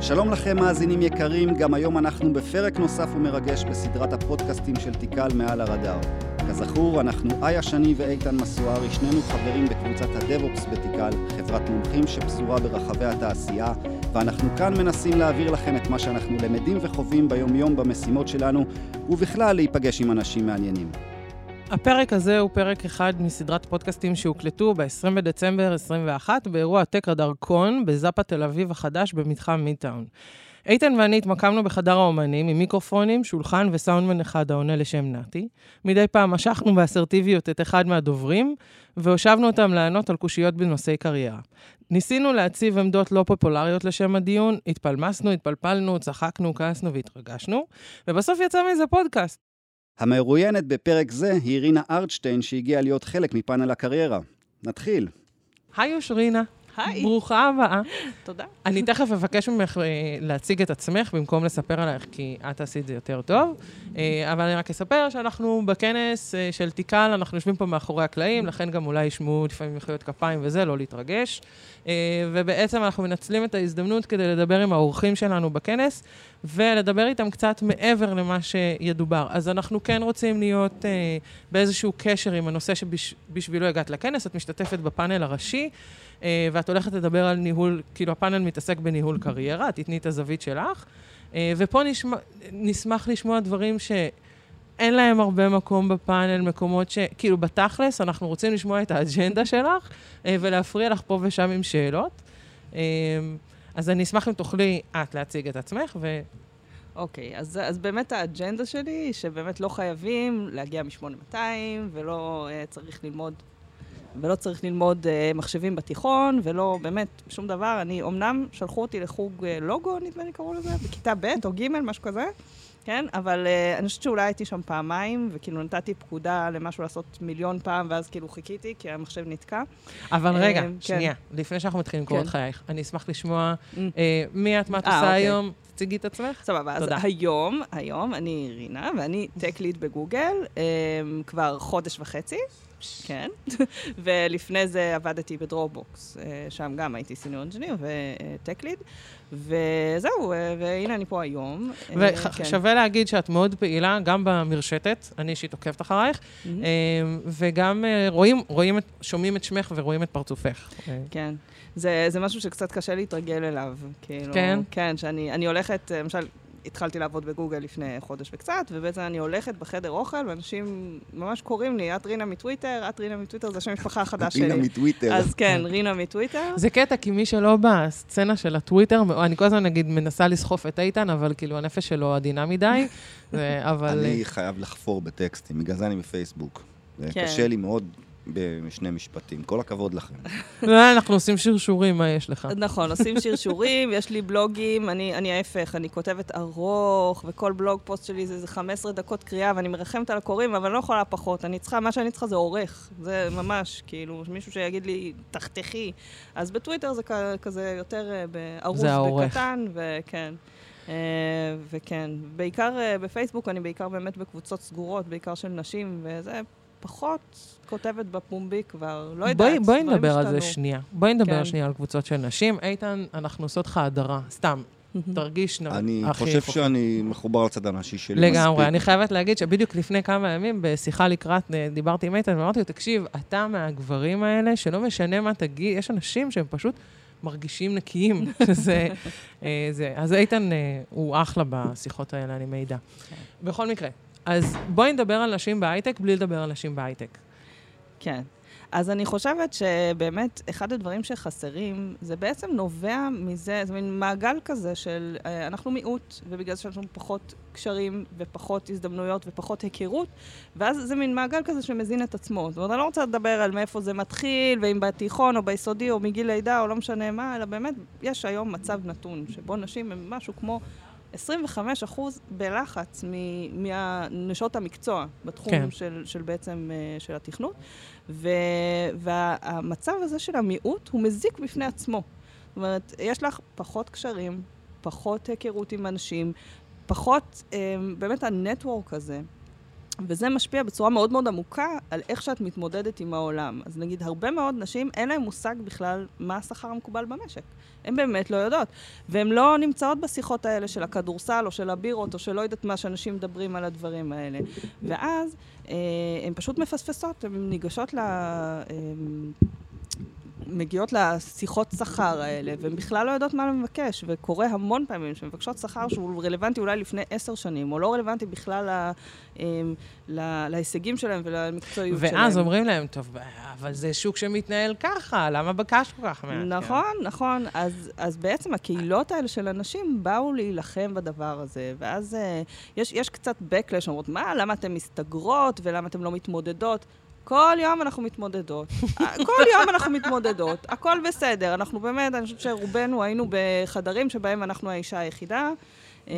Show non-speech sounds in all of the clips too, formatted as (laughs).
שלום לכם מאזינים יקרים, גם היום אנחנו בפרק נוסף ומרגש בסדרת הפודקאסטים של תיקל מעל הרדאר. כזכור, אנחנו איה שני ואיתן מסוארי, שנינו חברים בקבוצת הדב-אופס בתיקל, חברת מומחים שפזורה ברחבי התעשייה, ואנחנו כאן מנסים להעביר לכם את מה שאנחנו למדים וחווים ביום-יום במשימות שלנו, ובכלל להיפגש עם אנשים מעניינים. הפרק הזה הוא פרק אחד מסדרת פודקאסטים שהוקלטו ב-20 בדצמבר 21 באירוע טק רדאר קון בזאפה תל אביב החדש במתחם מידטאון. איתן ואני התמקמנו בחדר האומנים עם מיקרופונים, שולחן וסאונדמן אחד העונה לשם נתי. מדי פעם משכנו באסרטיביות את אחד מהדוברים, והושבנו אותם לענות על קושיות בנושאי קריירה. ניסינו להציב עמדות לא פופולריות לשם הדיון, התפלמסנו, התפלפלנו, צחקנו, כעסנו והתרגשנו, ובסוף יצא מזה פודקאסט. המרואיינת בפרק זה היא רינה ארטשטיין, שהגיעה להיות חלק מפאנל הקריירה. נתחיל. היי אושרינה. היי. ברוכה הבאה. תודה. אני תכף אבקש ממך אה, להציג את עצמך במקום לספר עלייך, כי את עשית זה יותר טוב. אה, אבל אני רק אספר שאנחנו בכנס אה, של תיקל, אנחנו יושבים פה מאחורי הקלעים, לכן גם אולי ישמעו לפעמים מחיאות כפיים וזה, לא להתרגש. ובעצם אנחנו מנצלים את ההזדמנות כדי לדבר עם האורחים שלנו בכנס, ולדבר איתם קצת מעבר למה שידובר. אז אנחנו כן רוצים להיות באיזשהו קשר עם הנושא שבשבילו הגעת לכנס. את משתתפת בפאנל הראשי. אה, ואת הולכת לדבר על ניהול, כאילו הפאנל מתעסק בניהול קריירה, תתני את הזווית שלך. אה, ופה נשמע, נשמח לשמוע דברים שאין להם הרבה מקום בפאנל, מקומות ש... כאילו, בתכלס, אנחנו רוצים לשמוע את האג'נדה שלך אה, ולהפריע לך פה ושם עם שאלות. אז אני אשמח אם תוכלי את להציג את עצמך ו... אוקיי, okay, אז, אז באמת האג'נדה שלי היא שבאמת לא חייבים להגיע מ-8200 ולא uh, צריך ללמוד ולא צריך ללמוד uh, מחשבים בתיכון, ולא באמת שום דבר. אני, אמנם שלחו אותי לחוג uh, לוגו, נדמה לי קראו לזה, בכיתה ב' או ג', משהו כזה, כן? אבל uh, אני חושבת שאולי הייתי שם פעמיים, וכאילו נתתי פקודה למשהו לעשות מיליון פעם, ואז כאילו חיכיתי, כי המחשב נתקע. אבל uh, רגע, כן. שנייה, לפני שאנחנו מתחילים לקרוא כן. את חייך, אני אשמח לשמוע mm. uh, מי את, מה את עושה אוקיי. היום. תציגי את עצמך. סבבה, אז היום, היום אני רינה, ואני tech lead בגוגל אמ, כבר חודש וחצי. כן. (laughs) ולפני זה עבדתי בדרופבוקס, אה, שם גם הייתי senior engineer ו tech lead. וזהו, אה, והנה אני פה היום. ושווה כן. להגיד שאת מאוד פעילה, גם במרשתת, אני אישית עוקבת אחרייך, mm-hmm. וגם רואים, רואים, שומעים את שמך ורואים את פרצופך. כן. זה, זה משהו שקצת קשה להתרגל אליו. כאילו, כן? כן, שאני הולכת, למשל, התחלתי לעבוד בגוגל לפני חודש וקצת, ובעצם אני הולכת בחדר אוכל, ואנשים ממש קוראים לי, את רינה מטוויטר, את רינה מטוויטר, זה השם המשפחה החדש שלי. רינה מטוויטר. אז כן, רינה מטוויטר. זה קטע, כי מי שלא בסצנה של הטוויטר, אני כל הזמן נגיד מנסה לסחוף את איתן, אבל כאילו הנפש שלו עדינה מדי, (laughs) אבל... אני חייב לחפור בטקסטים, בגלל זה אני בפייסבוק. כן. קשה לי מאוד בשני משפטים. כל הכבוד לכם. לא, (laughs) אנחנו עושים שרשורים, מה יש לך? נכון, עושים שרשורים, יש לי בלוגים, אני, אני ההפך, אני כותבת ארוך, וכל בלוג פוסט שלי זה, זה 15 דקות קריאה, ואני מרחמת על הקוראים, אבל אני לא יכולה פחות. אני צריכה, מה שאני צריכה זה עורך. זה ממש, כאילו, מישהו שיגיד לי, תחתכי. אז בטוויטר זה כזה יותר אה, ארוך וקטן, וכן. Uh, וכן, בעיקר uh, בפייסבוק, אני בעיקר באמת בקבוצות סגורות, בעיקר של נשים, וזה פחות כותבת בפומבי כבר, לא יודעת, בואי, בואי נדבר על זה שנייה. בואי נדבר כן. שנייה על קבוצות של נשים. איתן, אנחנו עושות לך הדרה, סתם. תרגיש נ... אני חושב שאני מחובר לצד הנשי שלי לגמרי. מספיק. אני חייבת להגיד שבדיוק לפני כמה ימים, בשיחה לקראת, אה, דיברתי עם איתן, ואמרתי לו, תקשיב, אתה מהגברים האלה, שלא משנה מה תגיד, יש אנשים שהם פשוט מרגישים נקיים, (laughs) שזה... אה, זה. אז איתן אה, הוא אחלה בשיחות האלה, אני מעידה. כן. בכל מקרה, אז בואי נדבר על נשים בהייטק בלי לדבר על נשים בהייטק. כן. אז אני חושבת שבאמת, אחד הדברים שחסרים, זה בעצם נובע מזה, זה מין מעגל כזה של אה, אנחנו מיעוט, ובגלל שיש לנו פחות קשרים ופחות הזדמנויות ופחות היכרות, ואז זה מין מעגל כזה שמזין את עצמו. זאת אומרת, אני לא רוצה לדבר על מאיפה זה מתחיל, ואם בתיכון או ביסודי או מגיל לידה או לא משנה מה, אלא באמת, יש היום מצב נתון, שבו נשים הם משהו כמו 25 אחוז בלחץ מנשות המקצוע בתחום כן. של, של בעצם, אה, של התכנות. ו, והמצב הזה של המיעוט הוא מזיק בפני עצמו. זאת אומרת, יש לך פחות קשרים, פחות היכרות עם אנשים, פחות, אה, באמת הנטוורק הזה. וזה משפיע בצורה מאוד מאוד עמוקה על איך שאת מתמודדת עם העולם. אז נגיד, הרבה מאוד נשים, אין להן מושג בכלל מה השכר המקובל במשק. הן באמת לא יודעות. והן לא נמצאות בשיחות האלה של הכדורסל או של הבירות, או שלא יודעת מה שאנשים מדברים על הדברים האלה. ואז אה, הן פשוט מפספסות, הן ניגשות ל... אה, מגיעות לשיחות שכר האלה, והן בכלל לא יודעות מה לבקש, וקורה המון פעמים שמבקשות שכר שהוא רלוונטי אולי לפני עשר שנים, או לא רלוונטי בכלל לה, אמ, לה, להישגים שלהם ולמקצועיות ואז שלהם. ואז אומרים להם, טוב, אבל זה שוק שמתנהל ככה, למה בקשת כל כך מעט? נכון, כן. נכון. אז, אז בעצם הקהילות האלה של אנשים באו להילחם בדבר הזה, ואז uh, יש, יש קצת backlash, אומרות, מה, למה אתן מסתגרות ולמה אתן לא מתמודדות? כל יום אנחנו מתמודדות. (laughs) כל יום אנחנו מתמודדות. הכל בסדר. אנחנו באמת, אני חושבת שרובנו היינו בחדרים שבהם אנחנו האישה היחידה. אה,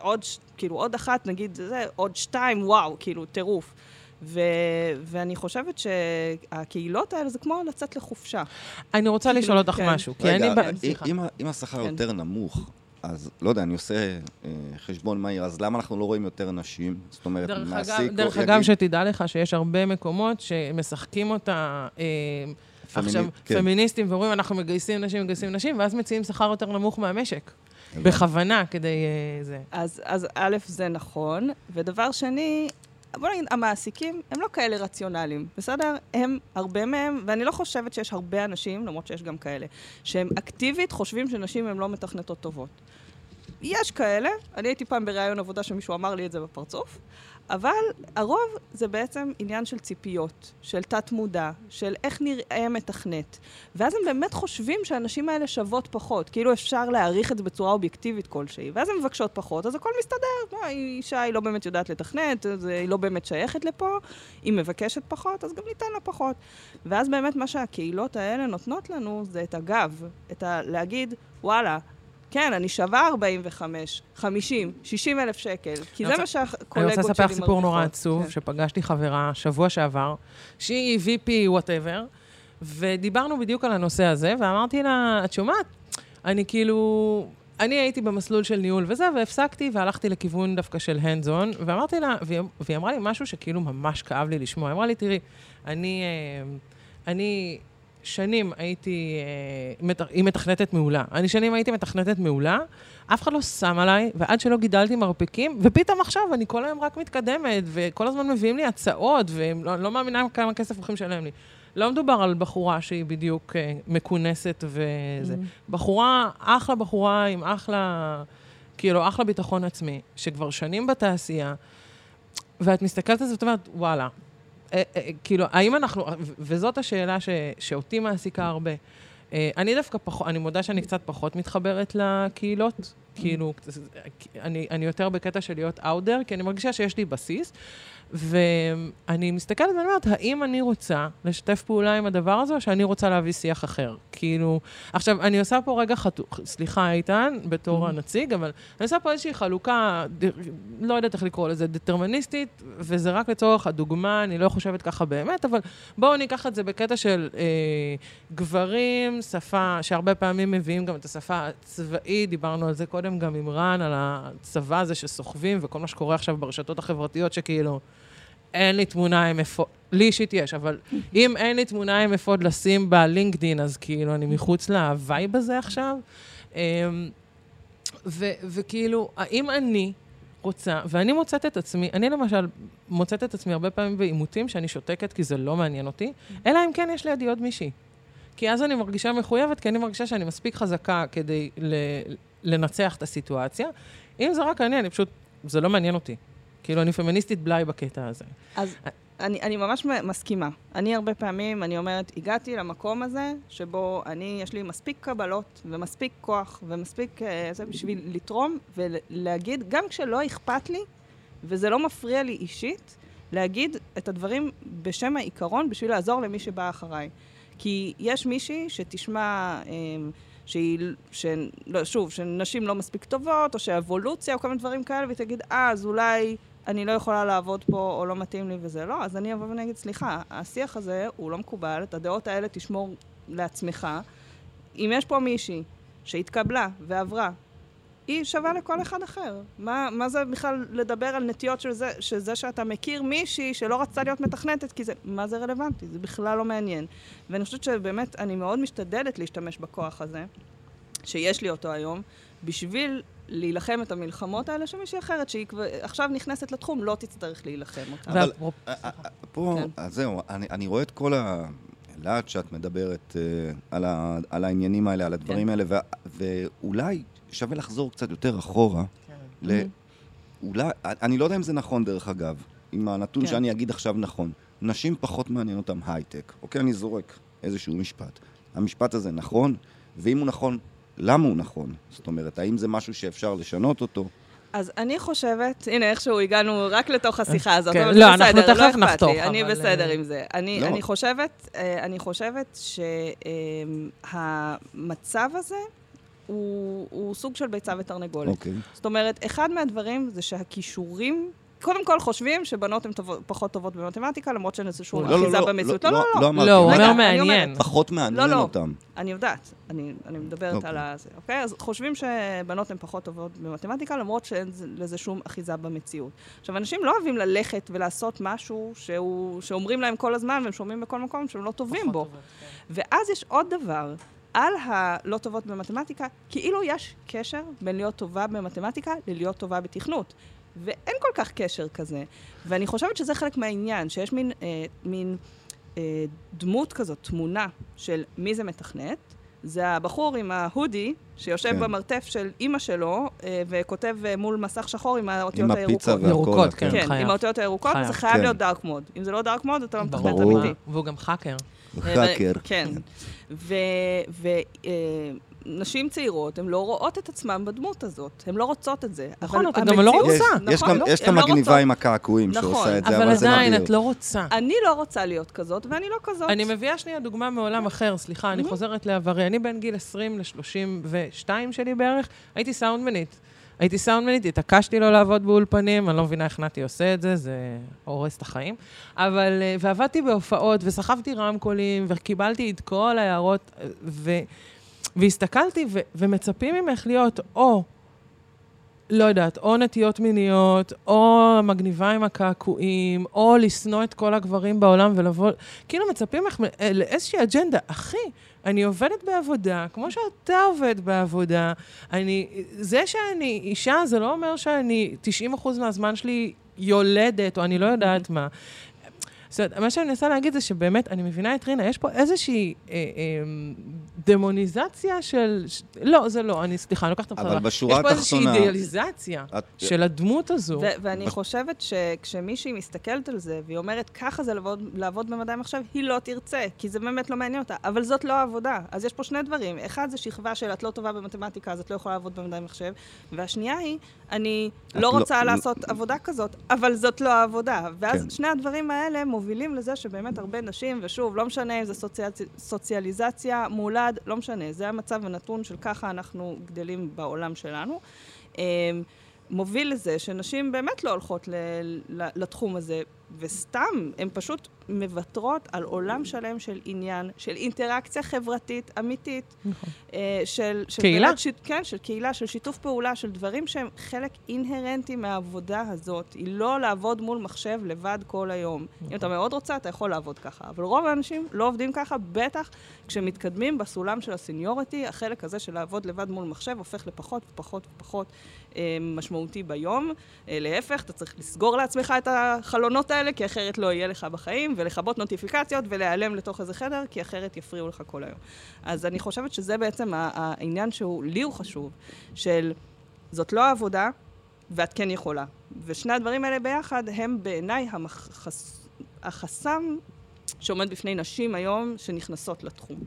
עוד, כאילו, עוד אחת, נגיד, זה, עוד שתיים, וואו, כאילו, טירוף. ו- ואני חושבת שהקהילות האלה זה כמו לצאת לחופשה. אני רוצה כאילו, לשאול אותך כן. משהו, כי רגע, אני... אם, אם השכר כן. יותר נמוך, אז לא יודע, אני עושה אה, חשבון מהיר, אז למה אנחנו לא רואים יותר נשים? זאת אומרת, דרך מעסיק... אגב, דרך יגיד... אגב, שתדע לך שיש הרבה מקומות שמשחקים אותה... אה, פמיני... עכשיו, כן. פמיניסטים ואומרים, אנחנו מגייסים נשים, מגייסים נשים, ואז מציעים שכר יותר נמוך מהמשק. בכוונה, כדי uh, זה. אז, אז א', זה נכון, ודבר שני, בוא נגיד, המעסיקים הם לא כאלה רציונליים, בסדר? הם, הרבה מהם, ואני לא חושבת שיש הרבה אנשים, למרות שיש גם כאלה, שהם אקטיבית חושבים שנשים הן לא מתכנתות טובות. יש כאלה, אני הייתי פעם בראיון עבודה שמישהו אמר לי את זה בפרצוף, אבל הרוב זה בעצם עניין של ציפיות, של תת-מודע, של איך נראה מתכנת. ואז הם באמת חושבים שהנשים האלה שוות פחות, כאילו אפשר להעריך את זה בצורה אובייקטיבית כלשהי. ואז הן מבקשות פחות, אז הכל מסתדר. לא, אישה היא לא באמת יודעת לתכנת, היא לא באמת שייכת לפה, היא מבקשת פחות, אז גם ניתן לה פחות. ואז באמת מה שהקהילות האלה נותנות לנו זה את הגב, את ה... להגיד, וואלה, כן, אני שווה 45, 50, 60 אלף שקל, כי זה מה שהקולגות שלי מרוויחות. אני רוצה לספר סיפור נורא עצוב, כן. שפגשתי חברה שבוע שעבר, שהיא VP וואטאבר, ודיברנו בדיוק על הנושא הזה, ואמרתי לה, את שומעת? אני כאילו... אני הייתי במסלול של ניהול וזה, והפסקתי והלכתי לכיוון דווקא של on, ואמרתי לה, והיא, והיא אמרה לי משהו שכאילו ממש כאב לי לשמוע. היא אמרה לי, תראי, אני, אה, אני שנים הייתי, אה, היא מתכנתת מעולה. אני שנים הייתי מתכנתת מעולה, אף אחד לא שם עליי, ועד שלא גידלתי מרפקים, ופתאום עכשיו אני כל היום רק מתקדמת, וכל הזמן מביאים לי הצעות, ואני לא, לא מאמינה כמה כסף הולכים לשלם לי. לא מדובר על בחורה שהיא בדיוק אה, מכונסת וזה. Mm-hmm. בחורה, אחלה בחורה עם אחלה, כאילו, אחלה ביטחון עצמי, שכבר שנים בתעשייה, ואת מסתכלת על זה ואת אומרת, וואלה, כאילו, האם אנחנו, וזאת השאלה ש, שאותי מעסיקה הרבה. אה, אני דווקא פחות, אני מודה שאני קצת פחות מתחברת לקהילות, כאילו, אני, אני יותר בקטע של להיות אאודר, כי אני מרגישה שיש לי בסיס, ואני מסתכלת ואני אומרת, האם אני רוצה לשתף פעולה עם הדבר הזה, או שאני רוצה להביא שיח אחר? כאילו, עכשיו, אני עושה פה רגע חתוך, סליחה, איתן, בתור mm-hmm. הנציג, אבל אני עושה פה איזושהי חלוקה, לא יודעת איך לקרוא לזה, דטרמיניסטית, וזה רק לצורך הדוגמה, אני לא חושבת ככה באמת, אבל בואו ניקח את זה בקטע של אה, גברים, שפה, שהרבה פעמים מביאים גם את השפה הצבאית, דיברנו על זה קודם גם עם רן, על הצבא הזה שסוחבים, וכל מה שקורה עכשיו ברשתות החברתיות, שכאילו... אין לי תמונה עם אפוד, לי אישית יש, אבל אם אין לי תמונה עם אפוד לשים בלינקדין, אז כאילו אני מחוץ ל vibe הזה עכשיו. אמ, ו- וכאילו, האם אני רוצה, ואני מוצאת את עצמי, אני למשל מוצאת את עצמי הרבה פעמים בעימותים שאני שותקת כי זה לא מעניין אותי, אלא אם כן יש לידי עוד מישהי. כי אז אני מרגישה מחויבת, כי אני מרגישה שאני מספיק חזקה כדי ל- לנצח את הסיטואציה. אם זה רק אני, אני פשוט, זה לא מעניין אותי. כאילו, אני פמיניסטית בלאי בקטע הזה. אז אני, אני ממש מסכימה. אני הרבה פעמים, אני אומרת, הגעתי למקום הזה, שבו אני, יש לי מספיק קבלות, ומספיק כוח, ומספיק אה, זה בשביל לתרום, ולהגיד, גם כשלא אכפת לי, וזה לא מפריע לי אישית, להגיד את הדברים בשם העיקרון, בשביל לעזור למי שבא אחריי. כי יש מישהי שתשמע... אה, שהיא, ש... לא, שוב, שנשים לא מספיק טובות, או שאבולוציה, או כל מיני דברים כאלה, והיא תגיד, אה, אז אולי אני לא יכולה לעבוד פה, או לא מתאים לי וזה לא, אז אני אבוא ואני אגיד, סליחה, השיח הזה הוא לא מקובל, את הדעות האלה תשמור לעצמך. אם יש פה מישהי שהתקבלה ועברה היא שווה לכל אחד אחר. מה, מה זה בכלל לדבר על נטיות של זה, שזה שאתה מכיר מישהי שלא רצתה להיות מתכנתת, כי זה, מה זה רלוונטי? זה בכלל לא מעניין. ואני חושבת שבאמת, אני מאוד משתדלת להשתמש בכוח הזה, שיש לי אותו היום, בשביל להילחם את המלחמות האלה שמישהי אחרת, שהיא כבר עכשיו נכנסת לתחום, לא תצטרך להילחם אותה. אבל אה, אה, פה, כן. אז זהו, אני, אני רואה את כל הלהט שאת מדברת uh, על, ה, על העניינים האלה, על הדברים כן. האלה, ו, ואולי שווה לחזור קצת יותר אחורה. כן. ל... אולי, אני לא יודע אם זה נכון דרך אגב, אם הנתון כן. שאני אגיד עכשיו נכון. נשים פחות מעניין אותם הייטק. אוקיי, אני זורק איזשהו משפט. המשפט הזה נכון, ואם הוא נכון, למה הוא נכון? זאת אומרת, האם זה משהו שאפשר לשנות אותו? אז אני חושבת, הנה איכשהו הגענו רק לתוך השיחה הזאת, כן, אבל לא, זה בסדר, לא אכפת לי, אני בסדר עם זה. אני, לא. אני חושבת, אה, אני חושבת שהמצב הזה הוא, הוא סוג של ביצה ותרנגולת. אוקיי. זאת אומרת, אחד מהדברים זה שהכישורים קודם כל חושבים שבנות הן פחות טובות במתמטיקה, למרות שהן איזושהי לא, אחיזה במציאות. לא, לא, לא. לא, הוא אומר מעניין. פחות מעניין אותם. אני יודעת, אני מדברת אוקיי. על זה, אוקיי? אז חושבים שבנות הן פחות טובות במתמטיקה, למרות שאין לזה שום אחיזה במציאות. עכשיו, אנשים לא אוהבים ללכת ולעשות משהו שאומרים להם כל הזמן, והם שומעים בכל מקום שהם לא טובים בו. כן. ואז יש עוד דבר. על הלא טובות במתמטיקה, כאילו יש קשר בין להיות טובה במתמטיקה ללהיות טובה בתכנות. ואין כל כך קשר כזה. ואני חושבת שזה חלק מהעניין, שיש מין, אה, מין אה, דמות כזאת, תמונה של מי זה מתכנת. זה הבחור עם ההודי, שיושב כן. במרתף של אימא שלו, אה, וכותב אה, מול מסך שחור עם האותיות הירוקות. עם הפיצה והכל. ירוקות, כן, כן, חייב. עם האותיות הירוקות, חייב. זה חייב כן. להיות דארק מוד. אם זה לא דארק מוד, אתה לא מתכנת אמיתי. והוא גם חאקר. חאקר. כן. ו... נשים צעירות, הן לא רואות את עצמן בדמות הזאת. הן לא רוצות את זה. נכון, אתה גם לא רוצה. יש, נכון, יש, את לא המגניבה לא עם הקעקועים נכון, שעושה את זה, אבל, זה נדיר. אבל עדיין, את לא רוצה. אני לא רוצה להיות כזאת, ואני לא כזאת. אני מביאה שנייה דוגמה מעולם אחר, סליחה, אני חוזרת לעברי. אני בין גיל 20 ל-32 שלי בערך, הייתי סאונדמנית. הייתי סאונדמנית, התעקשתי לא לעבוד באולפנים, אני לא מבינה איך נתי עושה את זה, זה הורס את החיים. אבל, אה, ועבדתי בהופעות, וסחבתי רמקולים, וקיבלתי את כל ההערות, ו... והסתכלתי, ו- ומצפים ממך להיות או, לא יודעת, או נטיות מיניות, או מגניבה עם הקעקועים, או לשנוא את כל הגברים בעולם ולבוא... כאילו מצפים ממך לאיזושהי אג'נדה. אחי, אני עובדת בעבודה, כמו שאתה עובד בעבודה. אני... זה שאני אישה, זה לא אומר שאני 90% מהזמן שלי יולדת, או אני לא יודעת מה. זאת אומרת, מה שאני מנסה להגיד זה שבאמת, אני מבינה את רינה, יש פה איזושהי אה, אה, דמוניזציה של... ש... לא, זה לא, אני, סליחה, אני לוקחת את הפרעה. אבל בשורה התחתונה... יש פה איזושהי אידיאליזציה את... של הדמות הזו. ו- ואני ב... חושבת שכשמישהי מסתכלת על זה, והיא אומרת, ככה זה לעבוד, לעבוד במדעי המחשב, היא לא תרצה, כי זה באמת לא מעניין אותה. אבל זאת לא העבודה. אז יש פה שני דברים. אחד זה שכבה של את לא טובה במתמטיקה, אז את לא יכולה לעבוד במדעי המחשב. והשנייה היא, אני לא, לא רוצה לא... לעשות עבודה כזאת, אבל זאת לא העבודה. ואז כן. שני הדברים האלה מובילים לזה שבאמת הרבה נשים, ושוב, לא משנה אם זה סוציאל... סוציאליזציה, מולד, לא משנה, זה המצב הנתון של ככה אנחנו גדלים בעולם שלנו. אמ, מוביל לזה שנשים באמת לא הולכות לתחום הזה, וסתם, הן פשוט מוותרות על עולם שלם של עניין, של אינטראקציה חברתית אמיתית. נכון. אה, של, של קהילה? ש, כן, של קהילה, של שיתוף פעולה, של דברים שהם חלק אינהרנטי מהעבודה הזאת. היא לא לעבוד מול מחשב לבד כל היום. נכון. אם אתה מאוד רוצה, אתה יכול לעבוד ככה. אבל רוב האנשים לא עובדים ככה, בטח כשמתקדמים בסולם של הסניוריטי, החלק הזה של לעבוד לבד מול מחשב הופך לפחות ופחות ופחות אה, משמעותי ביום. אה, להפך, אתה צריך לסגור לעצמך את החלונות האלה, כי אחרת לא יהיה לך בחיים. ולכבות נוטיפיקציות ולהיעלם לתוך איזה חדר, כי אחרת יפריעו לך כל היום. אז אני חושבת שזה בעצם העניין שהוא, לי הוא חשוב, של זאת לא העבודה, ואת כן יכולה. ושני הדברים האלה ביחד הם בעיניי המחס... החסם שעומד בפני נשים היום שנכנסות לתחום.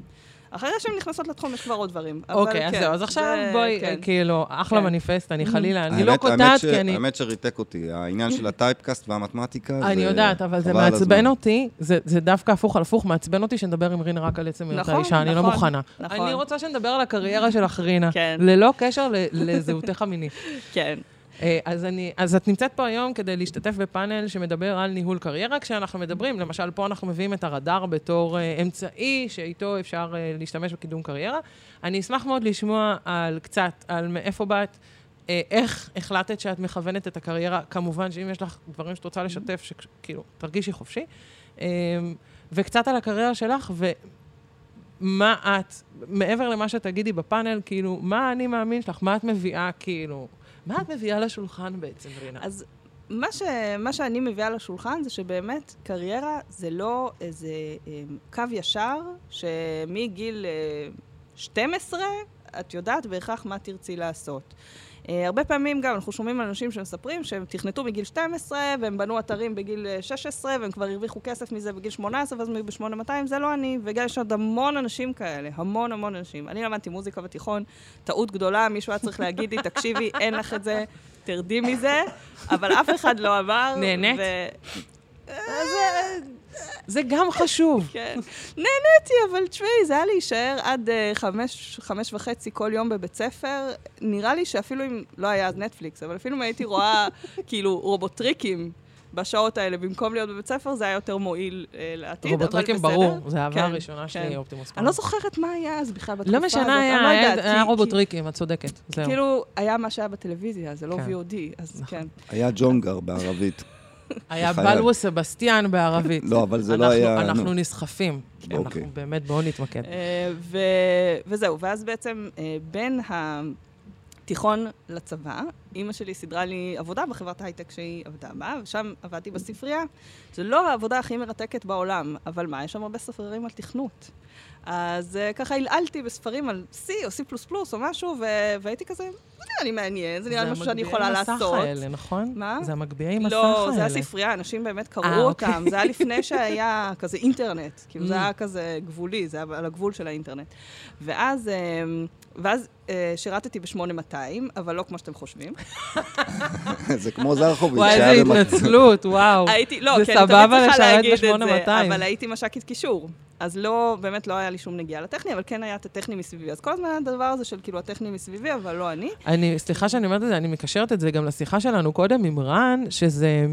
אחרי שהן נכנסות לתחום יש כבר עוד דברים. אוקיי, אז כן, זהו, אז עכשיו בואי, כן. כאילו, אחלה כן. מניפסט, אני חלילה, אני לא קוטעת, כי אני... האמת שריתק אותי, העניין של הטייפקאסט והמתמטיקה, זה... אני יודעת, אבל זה מעצבן אותי, זה דווקא הפוך על הפוך, מעצבן אותי שנדבר עם רינה רק על עצם היותה נכון, אישה, אני לא נכון, מוכנה. נכון. אני רוצה שנדבר על הקריירה שלך, רינה, ללא קשר לזהותך המינית. כן. אה, אז, אני, אז את נמצאת פה היום כדי להשתתף בפאנל שמדבר על ניהול קריירה, כשאנחנו מדברים, למשל, פה אנחנו מביאים את הרדאר בתור uh, אמצעי שאיתו אפשר uh, להשתמש בקידום קריירה. אני אשמח מאוד לשמוע על קצת, על מאיפה באת, אה, איך החלטת שאת מכוונת את הקריירה? כמובן שאם יש לך דברים שאת רוצה לשתף, שכאילו, תרגישי חופשי. אה, וקצת על הקריירה שלך, ומה את, מעבר למה שתגידי בפאנל, כאילו, מה האני מאמין שלך? מה את מביאה, כאילו, מה את מביאה לשולחן בעצם, רינה? אז מה, ש, מה שאני מביאה לשולחן זה שבאמת קריירה זה לא איזה אה, קו ישר, שמגיל אה, 12 את יודעת בהכרח מה תרצי לעשות. Uh, הרבה פעמים גם אנחנו שומעים על אנשים שמספרים שהם תכנתו מגיל 12 והם בנו אתרים בגיל 16 והם כבר הרוויחו כסף מזה בגיל 18 ואז ב-8200, זה לא אני, וגם יש עוד המון אנשים כאלה, המון המון אנשים. אני למדתי מוזיקה בתיכון, טעות גדולה, מישהו היה צריך להגיד לי, תקשיבי, אין לך את זה, תרדי מזה, אבל אף אחד לא אמר. נהנית? ו... זה... גם חשוב. (laughs) כן. נהניתי, אבל תשמעי, זה היה להישאר עד אה, חמש, חמש וחצי כל יום בבית ספר. נראה לי שאפילו אם, לא היה אז נטפליקס, אבל אפילו אם הייתי רואה (laughs) כאילו רובוטריקים בשעות האלה, במקום להיות בבית ספר, זה היה יותר מועיל אה, לעתיד, אבל בסדר. רובוטריקים ברור, זה האהבה כן, הראשונה כן. שלי, אופטימוס אני לא זוכרת מה היה אז בכלל בתקופה לא משנה, היה, לא היה, היה רובוטריקים, את צודקת, זהו. כאילו, היה מה שהיה בטלוויזיה, זה לא כן. VOD, אז נכון. כן. היה ג'ונגר בערבית. היה בלוו סבסטיאן בערבית. לא, אבל זה לא היה... אנחנו נסחפים. כן, אנחנו אוקיי. באמת, בואו נתמקד. אה, וזהו, ואז בעצם אה, בין התיכון לצבא, אימא שלי סידרה לי עבודה בחברת הייטק שהיא עבדה בה, ושם עבדתי בספרייה. זו לא העבודה הכי מרתקת בעולם, אבל מה, יש שם הרבה ספרים על תכנות. אז uh, ככה הלעלתי בספרים על C או C++ או משהו, והייתי כזה, זה נראה לי מעניין, זה נראה לי משהו שאני יכולה לעשות. זה המגביעי מסך האלה, נכון? מה? זה המגביעי מסך לא, האלה. לא, זה הספרייה, אנשים באמת קראו 아, אוקיי. אותם. זה היה לפני (laughs) שהיה כזה אינטרנט, כאילו זה mm. היה כזה גבולי, זה היה על הגבול של האינטרנט. ואז... ואז אה, שירתתי ב-8200, אבל לא כמו שאתם חושבים. (laughs) זה כמו זרחוביץ'. וואי, איזה התנצלות, וואו. הייתי, לא, כן, אני תמיד צריכה להגיד את זה, אבל הייתי מש"קית קישור. אז לא, באמת לא היה לי שום נגיעה לטכני, אבל כן היה את הטכני מסביבי. אז כל הזמן היה הדבר הזה של כאילו הטכני מסביבי, אבל לא אני. אני, סליחה שאני אומרת את זה, אני מקשרת את זה גם לשיחה שלנו קודם עם רן, שזה...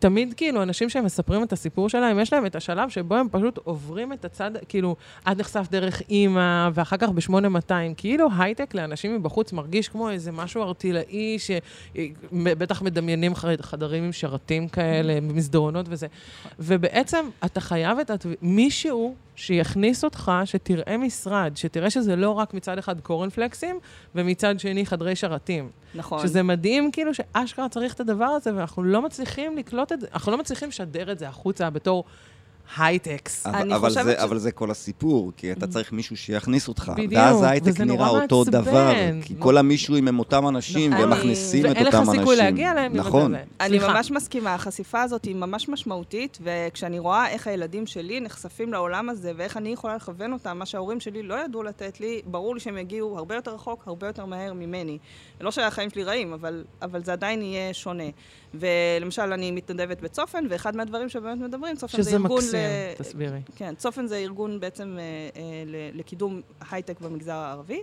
תמיד כאילו, אנשים שמספרים את הסיפור שלהם, יש להם את השלב שבו הם פשוט עוברים את הצד, כאילו, את נחשף דרך אימא, ואחר כך ב-8200, כאילו הייטק לאנשים מבחוץ מרגיש כמו איזה משהו ארטילאי, שבטח מדמיינים חדרים עם שרתים כאלה, מסדרונות וזה. ובעצם, אתה חייב את... מישהו שיכניס אותך, שתראה משרד, שתראה שזה לא רק מצד אחד קורנפלקסים, ומצד שני חדרי שרתים. נכון. שזה מדהים, כאילו, שאשכרה צריך את הדבר הזה, ואנחנו לא מצליחים לקלוט את זה, אנחנו לא מצליחים לשדר את זה החוצה בתור... הייטקס. אבל, אבל, זה, ש... אבל זה כל הסיפור, כי אתה צריך מישהו שיכניס אותך. בדיוק, ואז ההייטק נראה אותו מעצבן. דבר. כי כל המישואים הם אותם אנשים, נכון. והם מכניסים את אותם אנשים. ואין לך סיכוי להגיע אליהם. נכון. אני ממש מסכימה, החשיפה הזאת היא ממש משמעותית, וכשאני רואה איך הילדים שלי נחשפים לעולם הזה, ואיך אני יכולה לכוון אותם, מה שההורים שלי לא ידעו לתת לי, ברור לי שהם יגיעו הרבה יותר רחוק, הרבה יותר מהר ממני. לא שהחיים שלי רעים, אבל, אבל זה עדיין יהיה שונה. ולמשל, אני מתנדבת בצופן, ואחד מהדברים שבאמת מדברים, צופן זה ארגון... שזה מקסים, תסבירי. כן, צופן זה ארגון בעצם אה, אה, לקידום הייטק במגזר הערבי.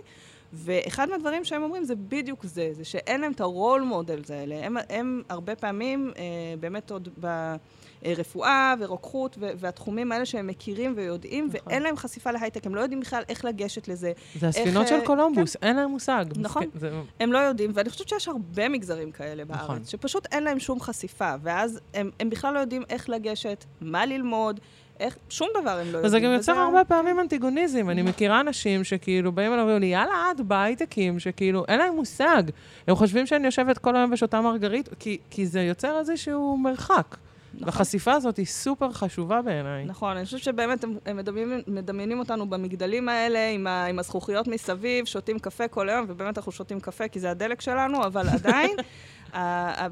ואחד מהדברים שהם אומרים זה בדיוק זה, זה שאין להם את ה role models האלה. הם, הם הרבה פעמים, אה, באמת עוד ברפואה ורוקחות והתחומים האלה שהם מכירים ויודעים, נכון. ואין להם חשיפה להייטק, הם לא יודעים בכלל איך לגשת לזה. זה הספינות איך, של קולומבוס, כן. אין להם מושג. נכון, זה... הם לא יודעים, ואני חושבת שיש הרבה מגזרים כאלה בארץ, נכון. שפשוט אין להם שום חשיפה, ואז הם, הם בכלל לא יודעים איך לגשת, מה ללמוד. איך, שום דבר הם לא יודעים. וזה גם יוצר הרבה פעמים אנטיגוניזם. אני מכירה אנשים שכאילו באים אליו ואומרים לי, יאללה, את בהייטקים, שכאילו, אין להם מושג. הם חושבים שאני יושבת כל היום ושותה מרגרית, כי, כי זה יוצר איזשהו מרחק. נכון. והחשיפה הזאת היא סופר חשובה בעיניי. נכון, אני חושבת שבאמת הם, הם מדמיינים, מדמיינים אותנו במגדלים האלה, עם, ה, עם הזכוכיות מסביב, שותים קפה כל היום, ובאמת אנחנו שותים קפה כי זה הדלק שלנו, אבל (laughs) עדיין,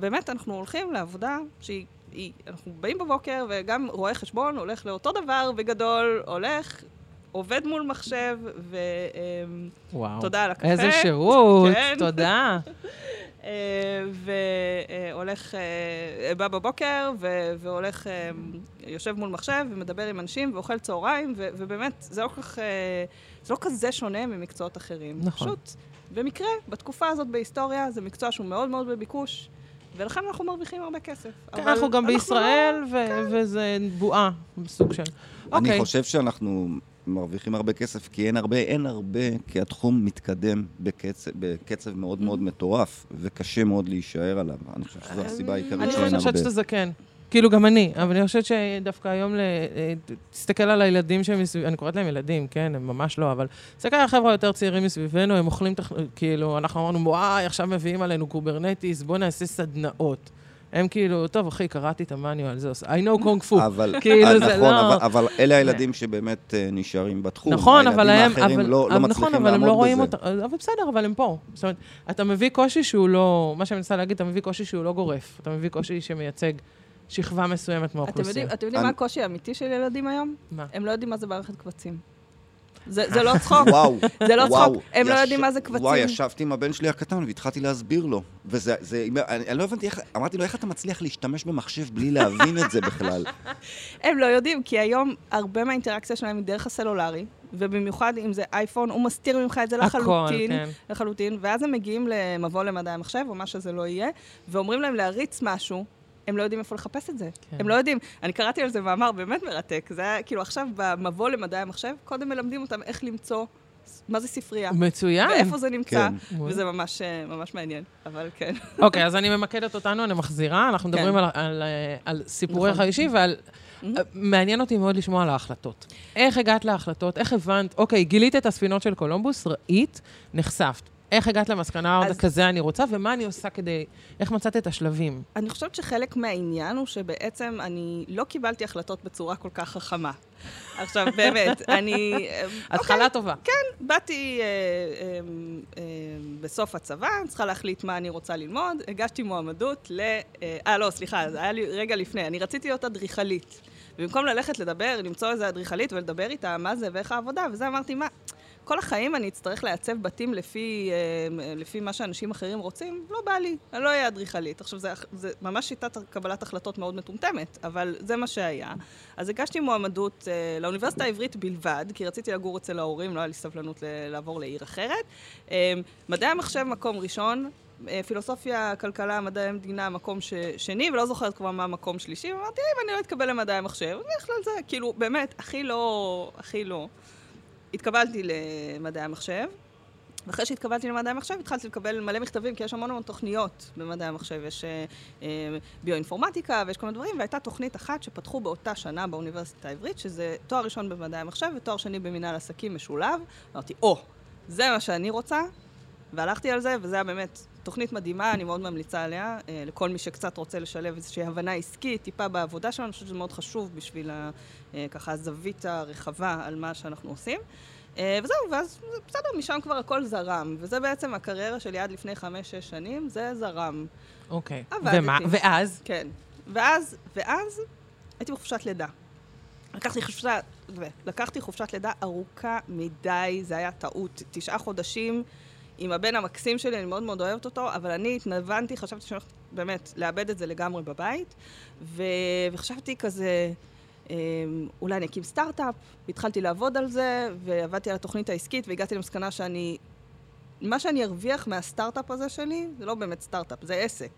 באמת אנחנו הולכים לעבודה שהיא היא, אנחנו באים בבוקר, וגם רואה חשבון הולך לאותו דבר בגדול, הולך, עובד מול מחשב, ותודה על הקפה. איזה שירות, (laughs) כן. תודה. (laughs) אה, והולך, אה, בא בבוקר, והולך, אה, יושב מול מחשב ומדבר עם אנשים ואוכל צהריים, ובאמת, זה לא כך, זה לא כזה שונה ממקצועות אחרים. נכון. פשוט, במקרה, בתקופה הזאת בהיסטוריה, זה מקצוע שהוא מאוד מאוד בביקוש. ולכן אנחנו מרוויחים הרבה כסף. כן, אנחנו גם בישראל, לא... ו- כן. וזה בועה, בסוג של... אני okay. אוקיי. חושב שאנחנו מרוויחים הרבה כסף, כי אין הרבה, אין הרבה, כי התחום מתקדם בקצב, בקצב מאוד מאוד מטורף, וקשה מאוד להישאר עליו. אני חושב שזו הסיבה העיקרית אני שאין הרבה. חושבת שאתה זקן. כאילו, גם אני, אבל אני חושבת שדווקא היום, ל- אה, תסתכל על הילדים שמסביב, אני קוראת להם ילדים, כן, הם ממש לא, אבל תסתכל על החבר'ה היותר צעירים מסביבנו, הם אוכלים, תכ... כאילו, אנחנו אמרנו, וואי, עכשיו מביאים עלינו Kubernetes, בוא נעשה סדנאות. הם כאילו, טוב, אחי, קראתי את ה manual, זה עושה, I know kung fu. אבל, (laughs) כאילו, אה, זה נכון, לא- אבל, אבל אלה הילדים שבאמת אה, נשארים בתחום. נכון, אבל הם, הילדים האחרים אבל, לא, לא אבל, מצליחים נכון, אבל הם לא לעמוד רואים בזה. אותם, אבל בסדר, אבל הם פה. זאת אומרת, אתה מביא קושי שהוא לא, מה שאני מנסה להגיד, אתה מביא קושי שהוא לא גורף. אתה מביא קושי שמייצג שכבה מסוימת אתם מהאוכלוסייה. יודעים, אתם יודעים אני- מה הקושי האמיתי של ילדים היום? מה? הם לא יודעים מה זה מערכת קבצים. זה זה לא צחוק. וואו, זה לא וואו. צחוק. הם לא יש- יודעים מה זה קבצים. וואי, ישבתי עם הבן שלי הקטן והתחלתי להסביר לו. וזה, זה, אני, אני לא הבנתי איך, אמרתי לו, איך אתה מצליח להשתמש במחשב בלי להבין את זה בכלל? (laughs) הם לא יודעים, כי היום הרבה מהאינטראקציה שלהם היא דרך הסלולרי, ובמיוחד אם זה אייפון, הוא מסתיר ממך את זה הכל, לחלוטין. כן. לחלוטין, ואז הם מגיעים למבוא למדעי המחשב, או מה שזה לא יהיה, ואומרים להם להריץ משהו, הם לא יודעים איפה לחפש את זה. כן. הם לא יודעים. אני קראתי על זה מאמר באמת מרתק. זה היה כאילו עכשיו במבוא למדעי המחשב, קודם מלמדים אותם איך למצוא מה זה ספרייה, מצוין. ואיפה זה נמצא, כן. וזה ממש, אה, ממש מעניין, אבל כן. (laughs) אוקיי, אז אני ממקדת אותנו, אני מחזירה, אנחנו מדברים כן. על, על, אה, על סיפורך נכון. האישי ועל... מעניין אותי מאוד לשמוע על ההחלטות. איך הגעת להחלטות? איך הבנת? אוקיי, גילית את הספינות של קולומבוס, ראית, נחשפת. איך הגעת למסקנה אז- כזה אני רוצה, ומה אני עושה כדי... איך מצאת את השלבים? אני חושבת שחלק מהעניין הוא שבעצם אני לא קיבלתי החלטות בצורה כל כך חכמה. עכשיו, באמת, (laughs) אני... אה, התחלה טובה. באתי אה, אה, אה, בסוף הצבא, צריכה להחליט מה אני רוצה ללמוד, הגשתי מועמדות ל... אה, אה, לא, סליחה, זה היה לי רגע לפני. אני רציתי להיות אדריכלית. ובמקום ללכת לדבר, למצוא איזה אדריכלית ולדבר איתה מה זה ואיך העבודה, וזה אמרתי, מה, כל החיים אני אצטרך לעצב בתים לפי, אה, לפי מה שאנשים אחרים רוצים? לא בא לי, אני לא אהיה אדריכלית. עכשיו, זה, זה ממש שיטת קבלת החלטות מאוד מטומטמת, אבל זה מה שהיה. אז הגשתי מועמדות אה, לאוניברסיטה העברית בלבד, כי רציתי לגור אצל ההורים, לא היה לי סבלנות לעבור לעיר אחרת. אה, מדעי המחשב מקום ראשון, אה, פילוסופיה, כלכלה, מדעי המדינה מקום ש- שני, ולא זוכרת כבר מה מקום שלישי, ואמרתי, אם אני לא אתקבל למדעי המחשב, על זה, כאילו, באמת, הכי לא, הכי לא. התקבלתי למדעי המחשב, ואחרי שהתקבלתי למדעי המחשב, התחלתי לקבל מלא מכתבים, כי יש המון המון תוכניות במדעי המחשב. יש אה, אה, ביואינפורמטיקה ויש כל מיני דברים, והייתה תוכנית אחת שפתחו באותה שנה באוניברסיטה העברית, שזה תואר ראשון במדעי המחשב ותואר שני במנהל עסקים משולב. אמרתי, או, זה מה שאני רוצה, והלכתי על זה, וזה היה באמת תוכנית מדהימה, אני מאוד ממליצה עליה, אה, לכל מי שקצת רוצה לשלב איזושהי הבנה עסקית, טיפה בעבודה שלנו, אני חושבת שזה מאוד חשוב בשביל ה- אה, ככה הזווית הרחבה על מה שאנחנו עושים. אה, וזהו, ואז בסדר, משם כבר הכל זרם, וזה בעצם הקריירה שלי עד לפני חמש-שש שנים, זה זרם. אוקיי. עבדתי. ומה? ואז? כן. ואז, ואז הייתי בחופשת לידה. לקחתי חופשת, לקחתי חופשת לידה ארוכה מדי, זה היה טעות. תשעה חודשים עם הבן המקסים שלי, אני מאוד מאוד אוהבת אותו, אבל אני התנוונתי, חשבתי שאני הולכת באמת לאבד את זה לגמרי בבית, ו... וחשבתי כזה, אמ, אולי אני אקים סטארט-אפ, והתחלתי לעבוד על זה, ועבדתי על התוכנית העסקית, והגעתי למסקנה שאני... מה שאני ארוויח מהסטארט-אפ הזה שלי, זה לא באמת סטארט-אפ, זה עסק.